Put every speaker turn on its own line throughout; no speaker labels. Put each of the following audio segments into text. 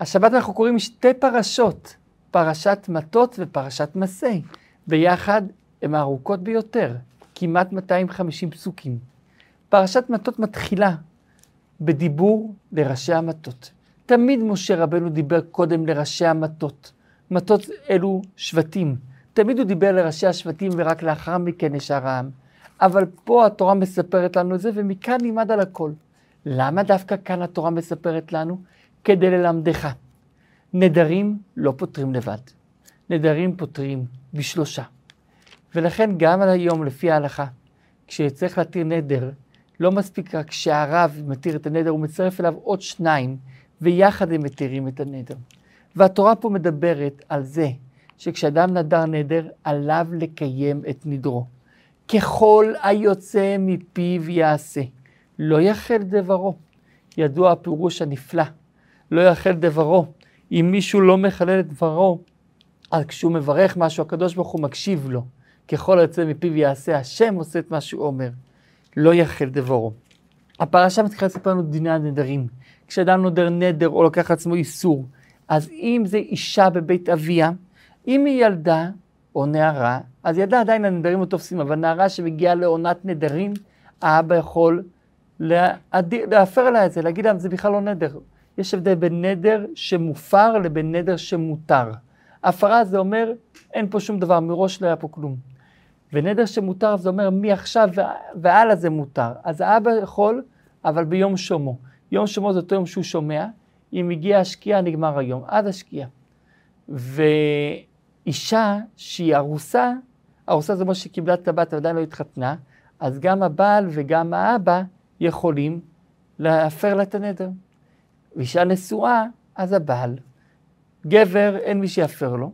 השבת אנחנו קוראים שתי פרשות, פרשת מטות ופרשת מסי. ביחד הן הארוכות ביותר, כמעט 250 פסוקים. פרשת מטות מתחילה בדיבור לראשי המטות. תמיד משה רבנו דיבר קודם לראשי המטות. מטות אלו שבטים. תמיד הוא דיבר לראשי השבטים ורק לאחר מכן לשאר העם. אבל פה התורה מספרת לנו את זה, ומכאן נלמד על הכל. למה דווקא כאן התורה מספרת לנו? כדי ללמדך. נדרים לא פותרים לבד. נדרים פותרים בשלושה. ולכן גם על היום, לפי ההלכה, כשצריך להתיר נדר, לא מספיק רק שהרב מתיר את הנדר, הוא מצרף אליו עוד שניים, ויחד הם מתירים את הנדר. והתורה פה מדברת על זה שכשאדם נדר נדר, עליו לקיים את נדרו. ככל היוצא מפיו יעשה. לא יחל דברו. ידוע הפירוש הנפלא. לא יחל דברו. אם מישהו לא מחלל את דברו, אז כשהוא מברך משהו, הקדוש ברוך הוא מקשיב לו. ככל היוצא מפיו יעשה, השם עושה את מה שהוא אומר. לא יחל דברו. הפרשה מתחילה לספר לנו דיני הנדרים. כשאדם נודר נדר או לוקח לעצמו איסור, אז אם זה אישה בבית אביה, אם היא ילדה או נערה, אז ילדה עדיין הנדרים לא תופסים, אבל נערה שמגיעה לעונת נדרים, האבא יכול להפר לה את זה, להגיד להם, זה בכלל לא נדר. יש הבדל בין נדר שמופר לבין נדר שמותר. הפרה זה אומר, אין פה שום דבר, מראש לא היה פה כלום. ונדר שמותר זה אומר, מעכשיו והלאה זה מותר. אז האבא יכול, אבל ביום שומו. יום שומו זה אותו יום שהוא שומע, אם הגיעה השקיעה נגמר היום, עד השקיעה. ואישה שהיא ארוסה, ארוסה זה אומר שקיבלה את הבת ועדיין לא התחתנה, אז גם הבעל וגם האבא יכולים להפר לה את הנדר. ואישה נשואה, אז הבעל. גבר, אין מי שיפר לו,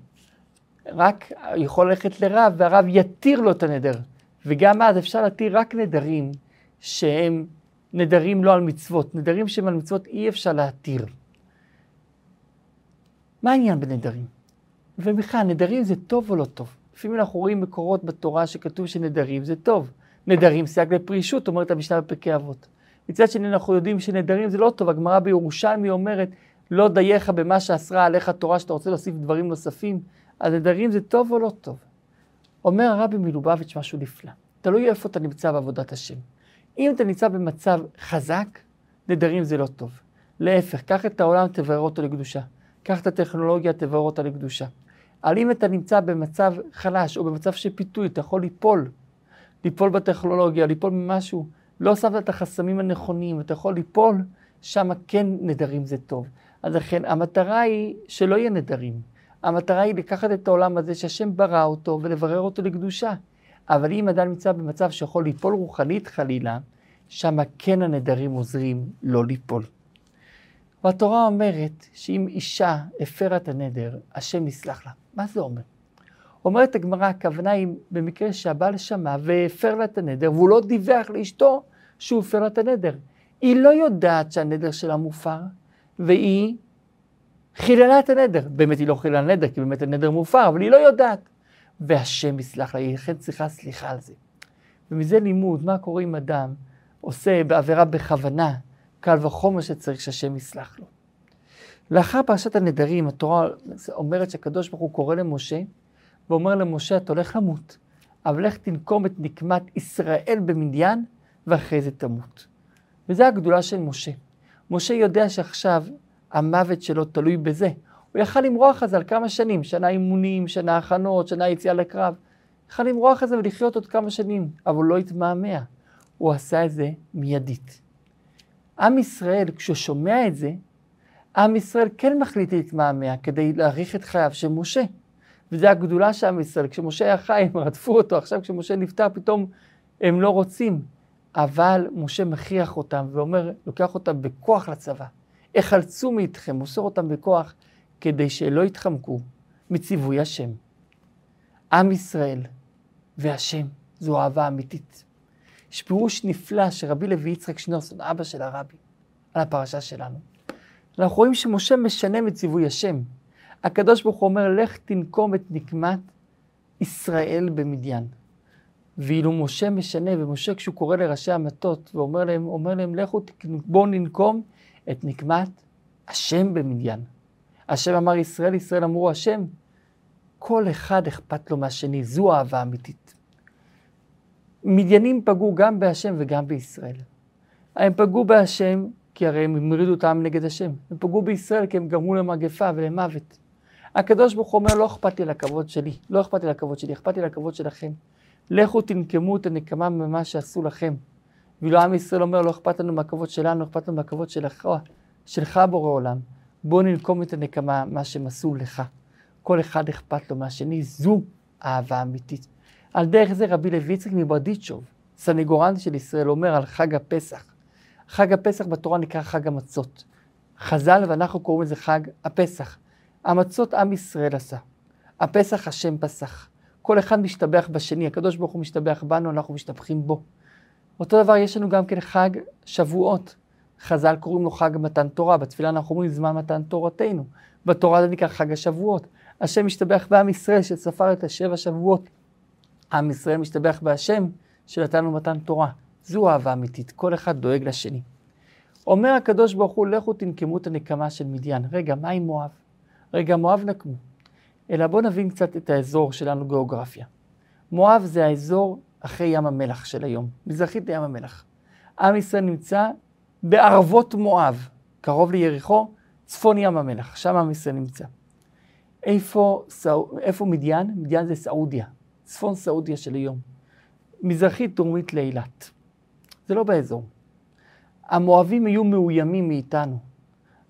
רק יכול ללכת לרב, והרב יתיר לו את הנדר. וגם אז אפשר להתיר רק נדרים שהם נדרים לא על מצוות. נדרים שהם על מצוות אי אפשר להתיר. מה העניין בנדרים? ובכלל, נדרים זה טוב או לא טוב? לפעמים אנחנו רואים מקורות בתורה שכתוב שנדרים זה טוב. נדרים סייג לפרישות, אומרת המשנה בפרקי אבות. מצד שני אנחנו יודעים שנדרים זה לא טוב, הגמרא בירושלמי אומרת, לא דייך במה שאסרה עליך תורה, שאתה רוצה להוסיף דברים נוספים, אז נדרים זה טוב או לא טוב? אומר הרבי מלובביץ' משהו נפלא, תלוי איפה אתה נמצא בעבודת השם. אם אתה נמצא במצב חזק, נדרים זה לא טוב. להפך, קח את העולם, תברר אותו לקדושה. קח את הטכנולוגיה, תברר אותה לקדושה. אבל אם אתה נמצא במצב חלש או במצב של פיתוי, אתה יכול ליפול. ליפול בטכנולוגיה, ליפול ממשהו. לא שמת את החסמים הנכונים, אתה יכול ליפול, שם כן נדרים זה טוב. אז לכן המטרה היא שלא יהיה נדרים. המטרה היא לקחת את העולם הזה שהשם ברא אותו ולברר אותו לקדושה. אבל אם אדם נמצא במצב שיכול ליפול רוחנית חלילה, שם כן הנדרים עוזרים לא ליפול. והתורה אומרת שאם אישה הפרה את הנדר, השם יסלח לה. מה זה אומר? אומרת הגמרא, הכוונה היא במקרה שהבעל שמע והפר לה את הנדר, והוא לא דיווח לאשתו לה את הנדר. היא לא יודעת שהנדר שלה מופר, והיא חיללה את הנדר. באמת היא לא חיללה נדר, כי באמת הנדר מופר, אבל היא לא יודעת. והשם יסלח לה, היא לכן צריכה סליחה על זה. ומזה לימוד, מה קורה אם אדם עושה בעבירה בכוונה, קל וחומר שצריך שהשם יסלח לו. לאחר פרשת הנדרים, התורה אומרת שהקדוש ברוך הוא קורא למשה, ואומר למשה, אתה הולך למות, אבל לך תנקום את נקמת ישראל במדיין, ואחרי זה תמות. וזו הגדולה של משה. משה יודע שעכשיו המוות שלו תלוי בזה. הוא יכל למרוח על זה על כמה שנים, שנה אימונים, שנה הכנות, שנה יציאה לקרב. יכל למרוח על זה ולחיות עוד כמה שנים, אבל לא התמהמה. הוא עשה את זה מיידית. עם ישראל, כשהוא שומע את זה, עם ישראל כן מחליט להתמהמה כדי להאריך את חייו של משה. וזו הגדולה של עם ישראל. כשמשה היה חי, הם רדפו אותו, עכשיו כשמשה נפטר, פתאום הם לא רוצים. אבל משה מכריח אותם ואומר, לוקח אותם בכוח לצבא. החלצו מאיתכם, מוסר אותם בכוח, כדי שלא יתחמקו מציווי השם. עם ישראל והשם זו אהבה אמיתית. יש פירוש נפלא שרבי לוי יצחק שניאורסון, אבא של הרבי, על הפרשה שלנו. אנחנו רואים שמשה משנה מציווי השם. הקדוש ברוך הוא אומר, לך תנקום את נקמת ישראל במדיין. ואילו משה משנה, ומשה כשהוא קורא לראשי המטות ואומר להם, אומר להם, לכו בואו ננקום את נקמת השם במדיין. השם אמר ישראל, ישראל אמרו השם. כל אחד אכפת לו מהשני, זו אהבה אמיתית. מדיינים פגעו גם בהשם וגם בישראל. הם פגעו בהשם כי הרי הם המרידו את העם נגד השם. הם פגעו בישראל כי הם גרמו למגפה ולמוות. הקדוש ברוך הוא אומר, לא אכפת לי לכבוד שלי, לא אכפת לי לכבוד שלי, אכפת לי לכבוד שלכם. לכו תנקמו את הנקמה ממה שעשו לכם. ואילו עם ישראל אומר, לא אכפת לנו מהכבוד שלנו, אכפת לנו מהכבוד שלך, שלך בורא עולם. בוא ננקום את הנקמה, מה שהם עשו לך. כל אחד אכפת לו מהשני, זו אהבה אמיתית. על דרך זה רבי לוי יצחק מברדיצ'וב, סנגורן של ישראל, אומר על חג הפסח. חג הפסח בתורה נקרא חג המצות. חז"ל ואנחנו קוראים לזה חג הפסח. המצות עם ישראל עשה. הפסח השם פסח. כל אחד משתבח בשני, הקדוש ברוך הוא משתבח בנו, אנחנו משתבחים בו. אותו דבר יש לנו גם כן חג שבועות. חז"ל קוראים לו חג מתן תורה, בתפילה אנחנו אומרים זמן מתן תורתנו. בתורה זה נקרא חג השבועות. השם משתבח בעם ישראל שספר את השבע שבועות. עם ישראל משתבח בהשם שנתנו מתן תורה. זו אהבה אמיתית, כל אחד דואג לשני. אומר הקדוש ברוך הוא, לכו תנקמו את הנקמה של מדיין. רגע, מה עם מואב? רגע, מואב נקמו. אלא בואו נבין קצת את האזור שלנו גיאוגרפיה. מואב זה האזור אחרי ים המלח של היום, מזרחית לים המלח. עם ישראל נמצא בערבות מואב, קרוב ליריחו, צפון ים המלח, שם עם ישראל נמצא. איפה, איפה מדיין? מדיין זה סעודיה, צפון סעודיה של היום. מזרחית דרומית לאילת. זה לא באזור. המואבים היו מאוימים מאיתנו.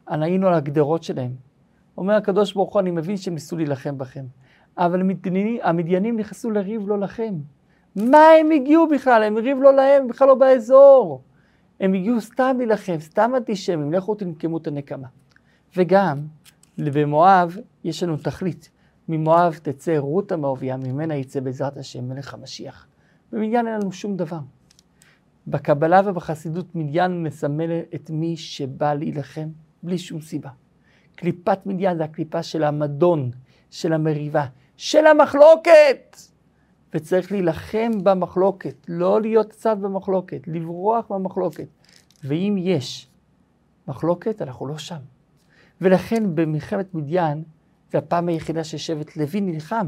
היינו על הגדרות שלהם. אומר הקדוש ברוך הוא, אני מבין שהם ניסו להילחם בכם, אבל המדיינים נכנסו לריב לא לכם. מה הם הגיעו בכלל? הם ריב לא להם, בכלל לא באזור. הם הגיעו סתם להילחם, סתם אנטישמים, לכו תנקמו את הנקמה. וגם, במואב יש לנו תכלית. ממואב תצא רות המאוביה, ממנה יצא בעזרת השם מלך המשיח. במדיין אין לנו שום דבר. בקבלה ובחסידות מדיין מסמל את מי שבא להילחם בלי שום סיבה. קליפת מדיין זה הקליפה של המדון, של המריבה, של המחלוקת. וצריך להילחם במחלוקת, לא להיות צד במחלוקת, לברוח מהמחלוקת. ואם יש מחלוקת, אנחנו לא שם. ולכן במלחמת מדיין, זו הפעם היחידה ששבט לוי נלחם,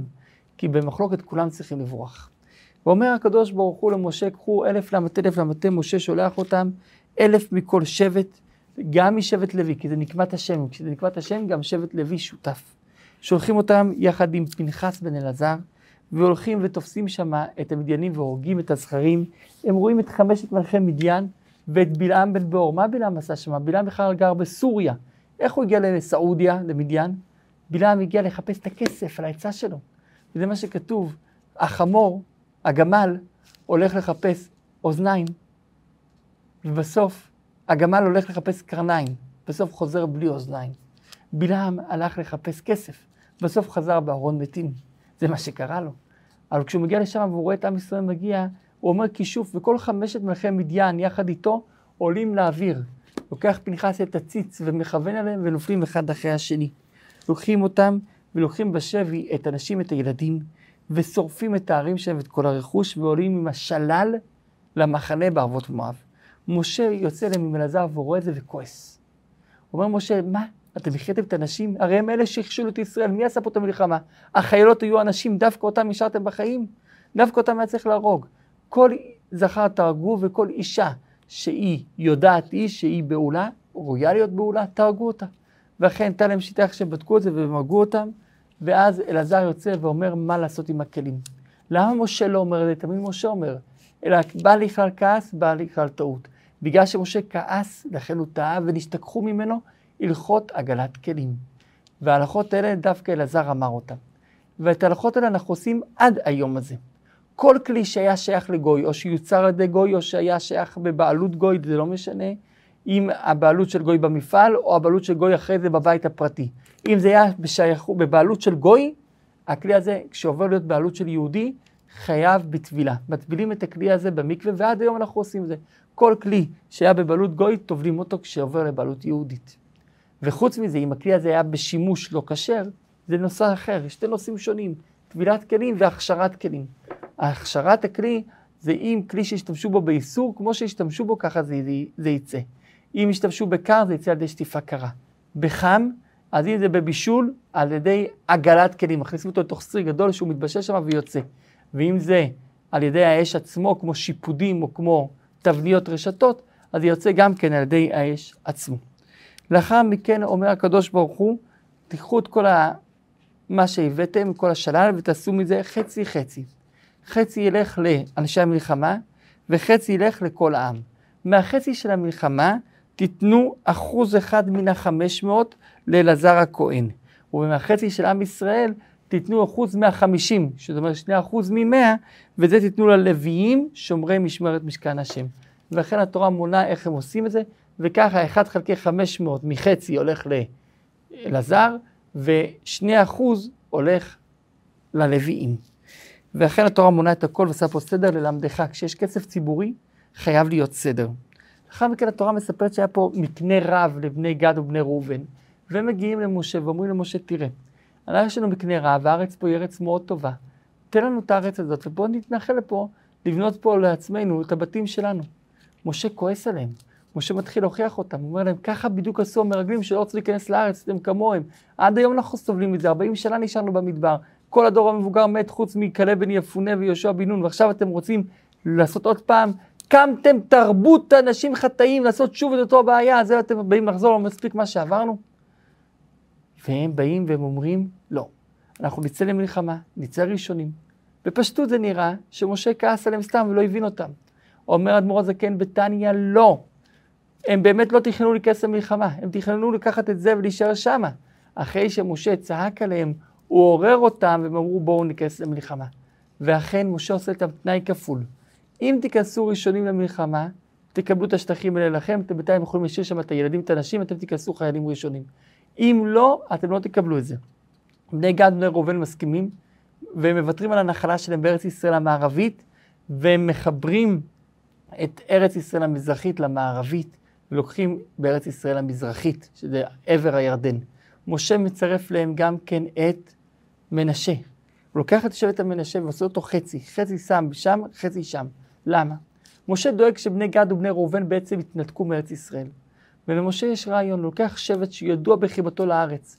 כי במחלוקת כולם צריכים לברוח. ואומר הקדוש ברוך הוא למשה, קחו אלף למטה אלף למטה, משה שולח אותם, אלף מכל שבט, גם משבט לוי, כי זה נקמת השם, כשזה נקמת השם גם שבט לוי שותף. שולחים אותם יחד עם פנחס בן אלעזר, והולכים ותופסים שם את המדיינים והורגים את הזכרים. הם רואים את חמשת מלכי מדיין ואת בלעם בן באור. מה בלעם עשה שם? בלעם בכלל גר בסוריה. איך הוא הגיע לסעודיה, למדיין? בלעם הגיע לחפש את הכסף על העצה שלו. וזה מה שכתוב, החמור, הגמל, הולך לחפש אוזניים, ובסוף הגמל הולך לחפש קרניים, בסוף חוזר בלי אוזניים. בלעם הלך לחפש כסף, בסוף חזר בארון מתים. זה מה שקרה לו. אבל כשהוא מגיע לשם והוא רואה את עם ישראל מגיע, הוא אומר כישוף, וכל חמשת מלכי מדיין יחד איתו עולים לאוויר. לוקח פנחס את הציץ ומכוון עליהם ונופלים אחד אחרי השני. לוקחים אותם ולוקחים בשבי את הנשים, את הילדים, ושורפים את הערים שלהם ואת כל הרכוש, ועולים עם השלל למחנה בערבות מואב. משה יוצא להם עם אלעזר והוא רואה את זה וכועס. אומר משה, מה? אתם הכיתם את הנשים? הרי הם אלה שהכשילו את ישראל, מי עשה פה את המלחמה? החיילות היו אנשים, דווקא אותם השארתם בחיים? דווקא אותם היה צריך להרוג. כל זכר תהרגו וכל אישה שהיא יודעת היא שהיא בעולה, ראויה להיות בעולה, תהרגו אותה. ואכן הייתה להם שיטה איך שהם בדקו את זה והם הרגו אותם, ואז אלעזר יוצא ואומר מה לעשות עם הכלים. למה משה לא אומר את זה? תמיד משה אומר, אלא בא לי בכלל כעס, בא לי בכלל טעות. בגלל שמשה כעס, לכן הוא טעה ונשתכחו ממנו הלכות עגלת כלים. וההלכות האלה דווקא אלעזר אמר אותן. ואת ההלכות האלה אנחנו עושים עד היום הזה. כל כלי שהיה שייך לגוי, או שיוצר על ידי גוי, או שהיה שייך בבעלות גוי, זה לא משנה אם הבעלות של גוי במפעל, או הבעלות של גוי אחרי זה בבית הפרטי. אם זה היה בשייך, בבעלות של גוי, הכלי הזה, כשעובר להיות בעלות של יהודי, חייב בטבילה. מטבילים את הכלי הזה במקווה, ועד היום אנחנו עושים זה. כל כלי שהיה בבעלות גוי, טובלים אותו כשעובר לבעלות יהודית. וחוץ מזה, אם הכלי הזה היה בשימוש לא כשר, זה נושא אחר, שתי נושאים שונים, טבילת כלים והכשרת כלים. הכשרת הכלי זה אם כלי שהשתמשו בו באיסור, כמו שהשתמשו בו, ככה זה, זה, זה יצא. אם השתמשו בקר, זה יצא על ידי שטיפה קרה. בחם, אז אם זה בבישול, על ידי עגלת כלים, מכניסים אותו לתוך סיר גדול שהוא מתבשל שם ויוצא. ואם זה על ידי האש עצמו, כמו שיפודים או כמו תבניות רשתות, אז יוצא גם כן על ידי האש עצמו. לאחר מכן אומר הקדוש ברוך הוא, תיקחו את כל ה... מה שהבאתם, כל השלל, ותעשו מזה חצי חצי. חצי ילך לאנשי המלחמה, וחצי ילך לכל העם. מהחצי של המלחמה, תיתנו אחוז אחד מן החמש מאות לאלעזר הכהן. ומהחצי של עם ישראל, תיתנו אחוז מהחמישים, זאת אומרת שני אחוז ממאה, וזה תיתנו ללוויים, שומרי משמרת משכן השם. ולכן התורה מונה איך הם עושים את זה, וככה 1 חלקי 500 מחצי הולך לאלעזר, ושני אחוז הולך ללוויים. ואכן התורה מונה את הכל ועושה פה סדר ללמדך. כשיש כסף ציבורי, חייב להיות סדר. לאחר מכן התורה מספרת שהיה פה מקנה רב לבני גד ובני ראובן, והם מגיעים למשה ואומרים למשה, תראה, אנחנו יש לנו מקנה רב, והארץ פה היא ארץ מאוד טובה. תן לנו את הארץ הזאת, ובואו נתנחל לפה, לבנות פה לעצמנו את הבתים שלנו. משה כועס עליהם. משה מתחיל להוכיח אותם, הוא אומר להם, ככה בדיוק עשו המרגלים שלא רצו להיכנס לארץ, אתם כמוהם. עד היום אנחנו סובלים מזה, 40 שנה נשארנו במדבר. כל הדור המבוגר מת חוץ מכלב בן יפונה ויהושע בן נון, ועכשיו אתם רוצים לעשות עוד פעם, קמתם תרבות אנשים חטאים, לעשות שוב את אותו הבעיה, אז אתם באים לחזור, לא מספיק מה שעברנו? והם באים והם אומרים, לא, אנחנו נצא למלחמה, נצא ראשונים. בפשטות זה נראה שמשה כעס עליהם סתם ולא הבין אותם. אומר אדמו"ר הזקן בתניא, לא. הם באמת לא תכננו להיכנס למלחמה, הם תכננו לקחת את זה ולהישאר שמה. אחרי שמשה צעק עליהם, הוא עורר אותם והם אמרו בואו ניכנס למלחמה. ואכן משה עושה איתם תנאי כפול. אם תיכנסו ראשונים למלחמה, תקבלו את השטחים האלה לכם, אתם בינתיים יכולים להשאיר שם את הילדים, את הנשים, אתם תיכנסו חיילים ראשונים. אם לא, אתם לא תקבלו את זה. בני גד ובני ראובן מסכימים, והם מוותרים על הנחלה שלהם בארץ ישראל המערבית, והם מחברים את ארץ ישראל המזרחית למערבית, ולוקחים בארץ ישראל המזרחית, שזה עבר הירדן. משה מצרף להם גם כן את מנשה. הוא לוקח את שבט המנשה ועושה אותו חצי, חצי שם שם, חצי שם. למה? משה דואג שבני גד ובני ראובן בעצם יתנתקו מארץ ישראל. ולמשה יש רעיון, לוקח שבט שידוע בחיבתו לארץ.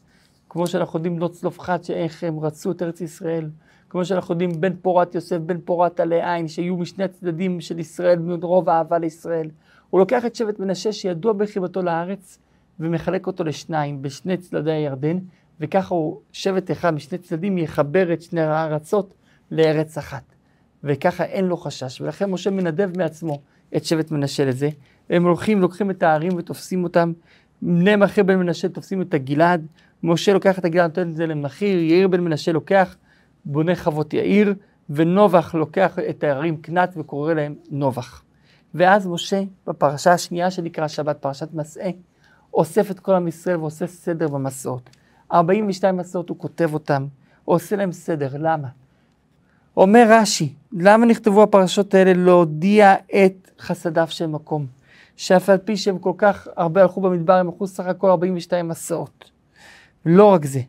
כמו שאנחנו יודעים בנות צלופחת, שאיך הם רצו את ארץ ישראל. כמו שאנחנו יודעים בן פורת יוסף, בן פורת עלי עין, שיהיו משני הצדדים של ישראל, רוב האהבה לישראל. הוא לוקח את שבט מנשה שידוע בחיבתו לארץ, ומחלק אותו לשניים, בשני צדדי הירדן, וככה הוא, שבט אחד משני צדדים יחבר את שני הארצות לארץ אחת. וככה אין לו חשש, ולכן משה מנדב מעצמו את שבט מנשה לזה. הם הולכים, לוקחים את הערים ותופסים אותם. בני מכיר בן מנשה תופסים את הגלעד, משה לוקח את הגלעד, נותן את זה למכיר, יאיר בן מנשה לוקח, בונה חוות יאיר, ונובח לוקח את הערים קנת וקורא להם נובח. ואז משה, בפרשה השנייה שנקרא שבת, פרשת מסעה, אוסף את כל עם ישראל ועושה סדר במסעות. 42 מסעות הוא כותב אותם, הוא עושה להם סדר, למה? אומר רש"י, למה נכתבו הפרשות האלה להודיע את חסדיו של מקום? שאף על פי שהם כל כך הרבה הלכו במדבר, הם הלכו סך הכל 42 מסעות. לא רק זה,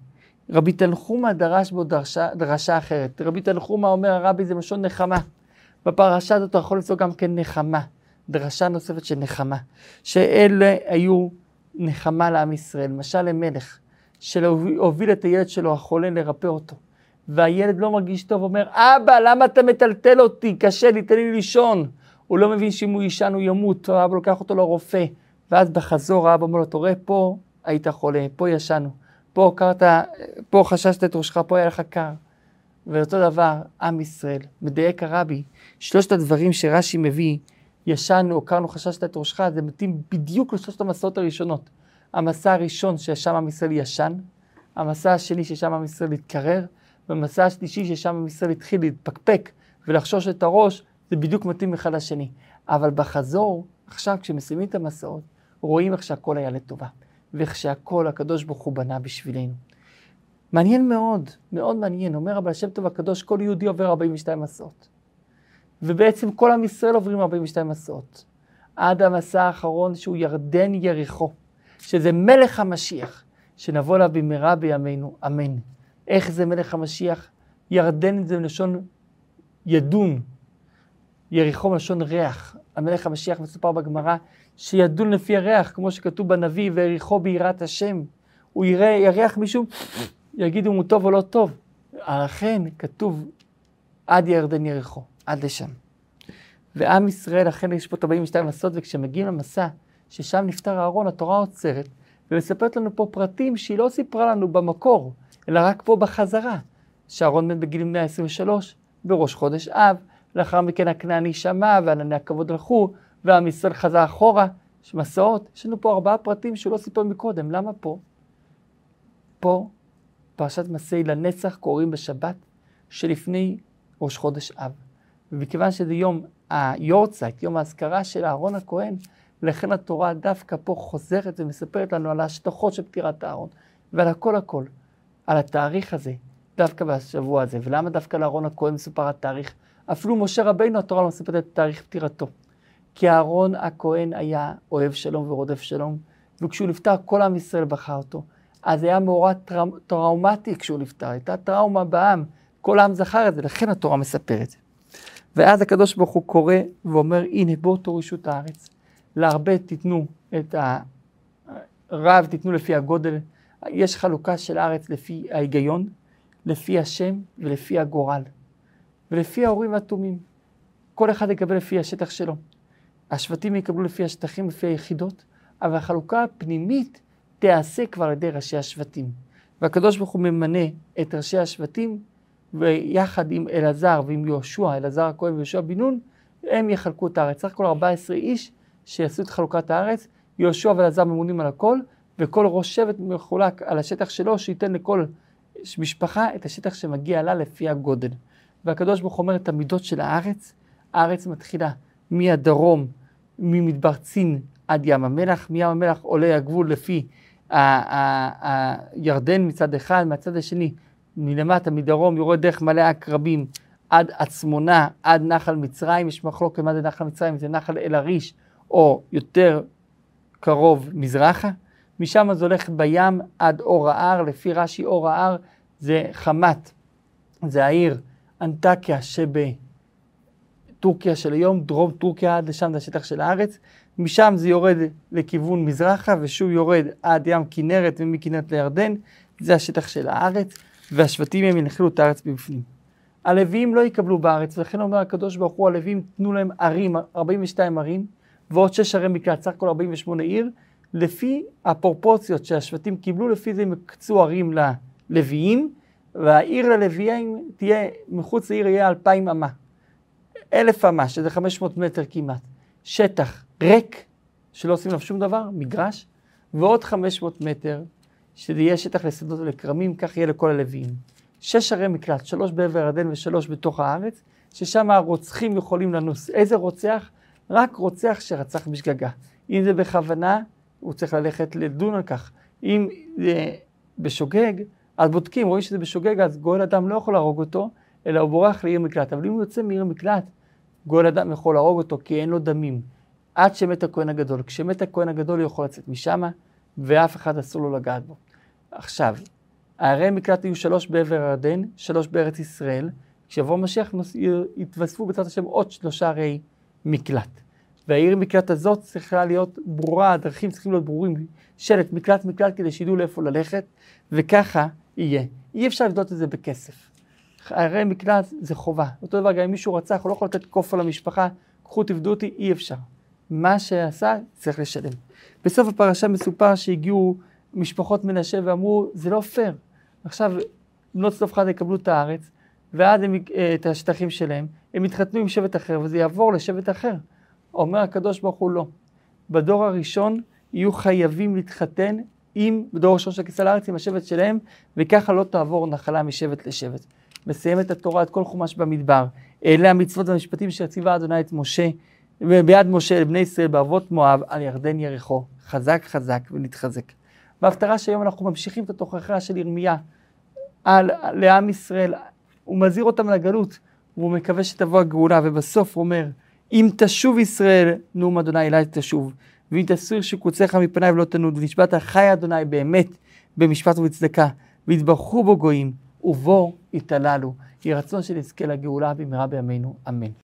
רבי תנחומא דרש בו דרשה, דרשה אחרת. רבי תנחומא אומר, הרבי זה משון נחמה. בפרשה הזאת אתה יכול למצוא גם כן נחמה, דרשה נוספת של נחמה. שאלה היו נחמה לעם ישראל, משל למלך, שהוביל את הילד שלו החולה לרפא אותו. והילד לא מרגיש טוב, אומר, אבא, למה אתה מטלטל אותי? קשה לי, תן לי לישון. הוא לא מבין שאם הוא יישן הוא ימות, האבא לוקח אותו לרופא. ואז בחזור האבא אומר לו, אתה רואה, פה היית חולה, פה ישנו, פה קרת, פה חששת את ראשך, פה היה לך קר. ואותו דבר, עם ישראל, מדייק הרבי, שלושת הדברים שרש"י מביא, ישנו, קרנו, חששת את ראשך, זה מתאים בדיוק לשלושת המסעות הראשונות. המסע הראשון ששם עם ישראל ישן, המסע השני ששם עם ישראל התקרר, והמסע השלישי ששם עם ישראל התחיל להתפקפק ולחשוש את הראש, זה בדיוק מתאים אחד לשני. אבל בחזור, עכשיו כשמסיימים את המסעות, רואים איך שהכל היה לטובה, ואיך שהכל הקדוש ברוך הוא בנה בשבילנו. מעניין מאוד, מאוד מעניין, אומר הבעל שם טוב הקדוש, כל יהודי עובר 42 מסעות. ובעצם כל עם ישראל עוברים 42 מסעות. עד המסע האחרון שהוא ירדן יריחו, שזה מלך המשיח, שנבוא אליו במהרה בימינו, אמן. איך זה מלך המשיח? ירדן זה מלשון ידון, יריחו מלשון ריח. המלך המשיח מסופר בגמרא שידון לפי הריח, כמו שכתוב בנביא, ויריחו ביראת השם. הוא יראה, יריח מישהו, יגידו אם הוא טוב או לא טוב. לכן כתוב עד ירדן יריחו, עד לשם. ועם ישראל, אכן יש פה את 42 מסעות, וכשמגיעים למסע, ששם נפטר אהרון, התורה עוצרת, ומספרת לנו פה פרטים שהיא לא סיפרה לנו במקור, אלא רק פה בחזרה. שאהרון מת בגיל 123, בראש חודש אב, לאחר מכן הכנעני שמע, וענני הכבוד הלכו, ועם ישראל חזר אחורה. יש מסעות, יש לנו פה ארבעה פרטים שהוא לא סיפר מקודם, למה פה? פה, פרשת מסעי לנצח קוראים בשבת שלפני ראש חודש אב. ומכיוון שזה יום היורצייט, יום האזכרה של אהרון הכהן, לכן התורה דווקא פה חוזרת ומספרת לנו על ההשלכות של פטירת אהרון, ועל הכל הכל, על התאריך הזה, דווקא בשבוע הזה. ולמה דווקא לאהרון הכהן מסופר התאריך? אפילו משה רבינו התורה לא מספרת את תאריך פטירתו. כי אהרון הכהן היה אוהב שלום ורודף שלום, וכשהוא נפטר כל עם ישראל בכה אותו. אז היה מאורע טראומ... טראומטי כשהוא נפטר, הייתה טראומה בעם, כל העם זכר את זה, לכן התורה מספרת. ואז הקדוש ברוך הוא קורא ואומר, הנה בואו תורישו את הארץ, להרבה תיתנו את הרב, תיתנו לפי הגודל, יש חלוקה של הארץ לפי ההיגיון, לפי השם ולפי הגורל, ולפי ההורים והתומים. כל אחד יקבל לפי השטח שלו. השבטים יקבלו לפי השטחים, לפי היחידות, אבל החלוקה הפנימית תיעשה כבר על ידי ראשי השבטים. והקדוש ברוך הוא ממנה את ראשי השבטים, ויחד עם אלעזר ועם יהושע, אלעזר הכהן ויהושע בן נון, הם יחלקו את הארץ. סך הכל 14 איש שיעשו את חלוקת הארץ, יהושע ואלעזר ממונים על הכל, וכל ראש שבט מחולק על השטח שלו, שייתן לכל משפחה את השטח שמגיע לה לפי הגודל. והקדוש ברוך אומר את המידות של הארץ, הארץ מתחילה מהדרום, ממדבר צין עד ים המלח, מים המלח עולה הגבול לפי הירדן מצד אחד, מהצד השני מלמטה, מדרום, יורד דרך מלא עקרבים עד עצמונה, עד נחל מצרים, יש מחלוקת מה זה נחל מצרים, זה נחל אל-עריש, או יותר קרוב מזרחה. משם זה הולך בים עד אור ההר, לפי רש"י אור ההר זה חמת, זה העיר אנטקיה שבטורקיה של היום, דרום טורקיה עד לשם זה השטח של הארץ. משם זה יורד לכיוון מזרחה ושוב יורד עד ים כנרת ומכנרת לירדן, זה השטח של הארץ, והשבטים הם ינחלו את הארץ מבפנים. הלוויים לא יקבלו בארץ, ולכן אומר הקדוש ברוך הוא, הלוויים תנו להם ערים, 42 ערים, ועוד 6 ערי מקלט, סך הכל 48 עיר, לפי הפרופורציות שהשבטים קיבלו, לפי זה הם יקצו ערים ללוויים, והעיר ללוויים תהיה, מחוץ לעיר יהיה 2,000 אמה. אלף אמה, שזה 500 מטר כמעט. שטח ריק, שלא עושים עליו שום דבר, מגרש, ועוד 500 מטר, שזה יהיה שטח לשדות ולכרמים, כך יהיה לכל הלוויים. שש ערי מקלט, שלוש בעבר הירדן ושלוש בתוך הארץ, ששם הרוצחים יכולים לנוס. איזה רוצח? רק רוצח שרצח בשגגה. אם זה בכוונה, הוא צריך ללכת לדון על כך. אם זה בשוגג, אז בודקים, רואים שזה בשוגג, אז גואל אדם לא יכול להרוג אותו, אלא הוא בורח לעיר מקלט. אבל אם הוא יוצא מעיר מקלט, גואל אדם יכול להרוג אותו כי אין לו דמים. עד שמת הכהן הגדול. כשמת הכהן הגדול הוא יכול לצאת משם, ואף אחד אסור לו לגעת בו. עכשיו, הערי מקלט יהיו שלוש בעבר הירדן, שלוש בארץ ישראל. כשיבוא משיח יתווספו בעזרת השם עוד שלושה ערי מקלט. והעיר מקלט הזאת צריכה להיות ברורה, הדרכים צריכים להיות ברורים, שלט מקלט מקלט כדי שידעו לאיפה ללכת, וככה יהיה. אי אפשר לבדות את זה בכסף. ערי מקלט זה חובה. אותו דבר גם אם מישהו רצח, הוא לא יכול לתת כופר למשפחה, קחו תבדו אותי, אי אפשר. מה שעשה, צריך לשלם. בסוף הפרשה מסופר שהגיעו משפחות מנשה ואמרו, זה לא פייר. עכשיו בנות צלופחד יקבלו את הארץ, ואז הם, אה, את השטחים שלהם, הם יתחתנו עם שבט אחר, וזה יעבור לשבט אחר. אומר הקדוש ברוך הוא לא. בדור הראשון יהיו חייבים להתחתן עם, בדור הראשון של הכניסה לארץ, עם השבט שלהם, וככה לא תעבור נחלה משבט לשבט. מסיים את התורה, את כל חומש במדבר. אלה המצוות והמשפטים שציווה אדוני את משה, ביד משה לבני ישראל בערבות מואב, על ירדן יריחו. חזק חזק ונתחזק. בהפטרה שהיום אנחנו ממשיכים את התוכחה של ירמיה על, לעם ישראל, הוא מזהיר אותם לגלות, והוא מקווה שתבוא הגאולה, ובסוף הוא אומר, אם תשוב ישראל, נאום אדוני אלי תשוב, ואם תסיר שקוציך מפניי ולא תנוד, ונשבעת חי אדוני באמת במשפט ובצדקה, ויתברכו בו גויים, ובו יתעללו. יהי רצון שנזכה לגאולה במהרה בימינו, אמן.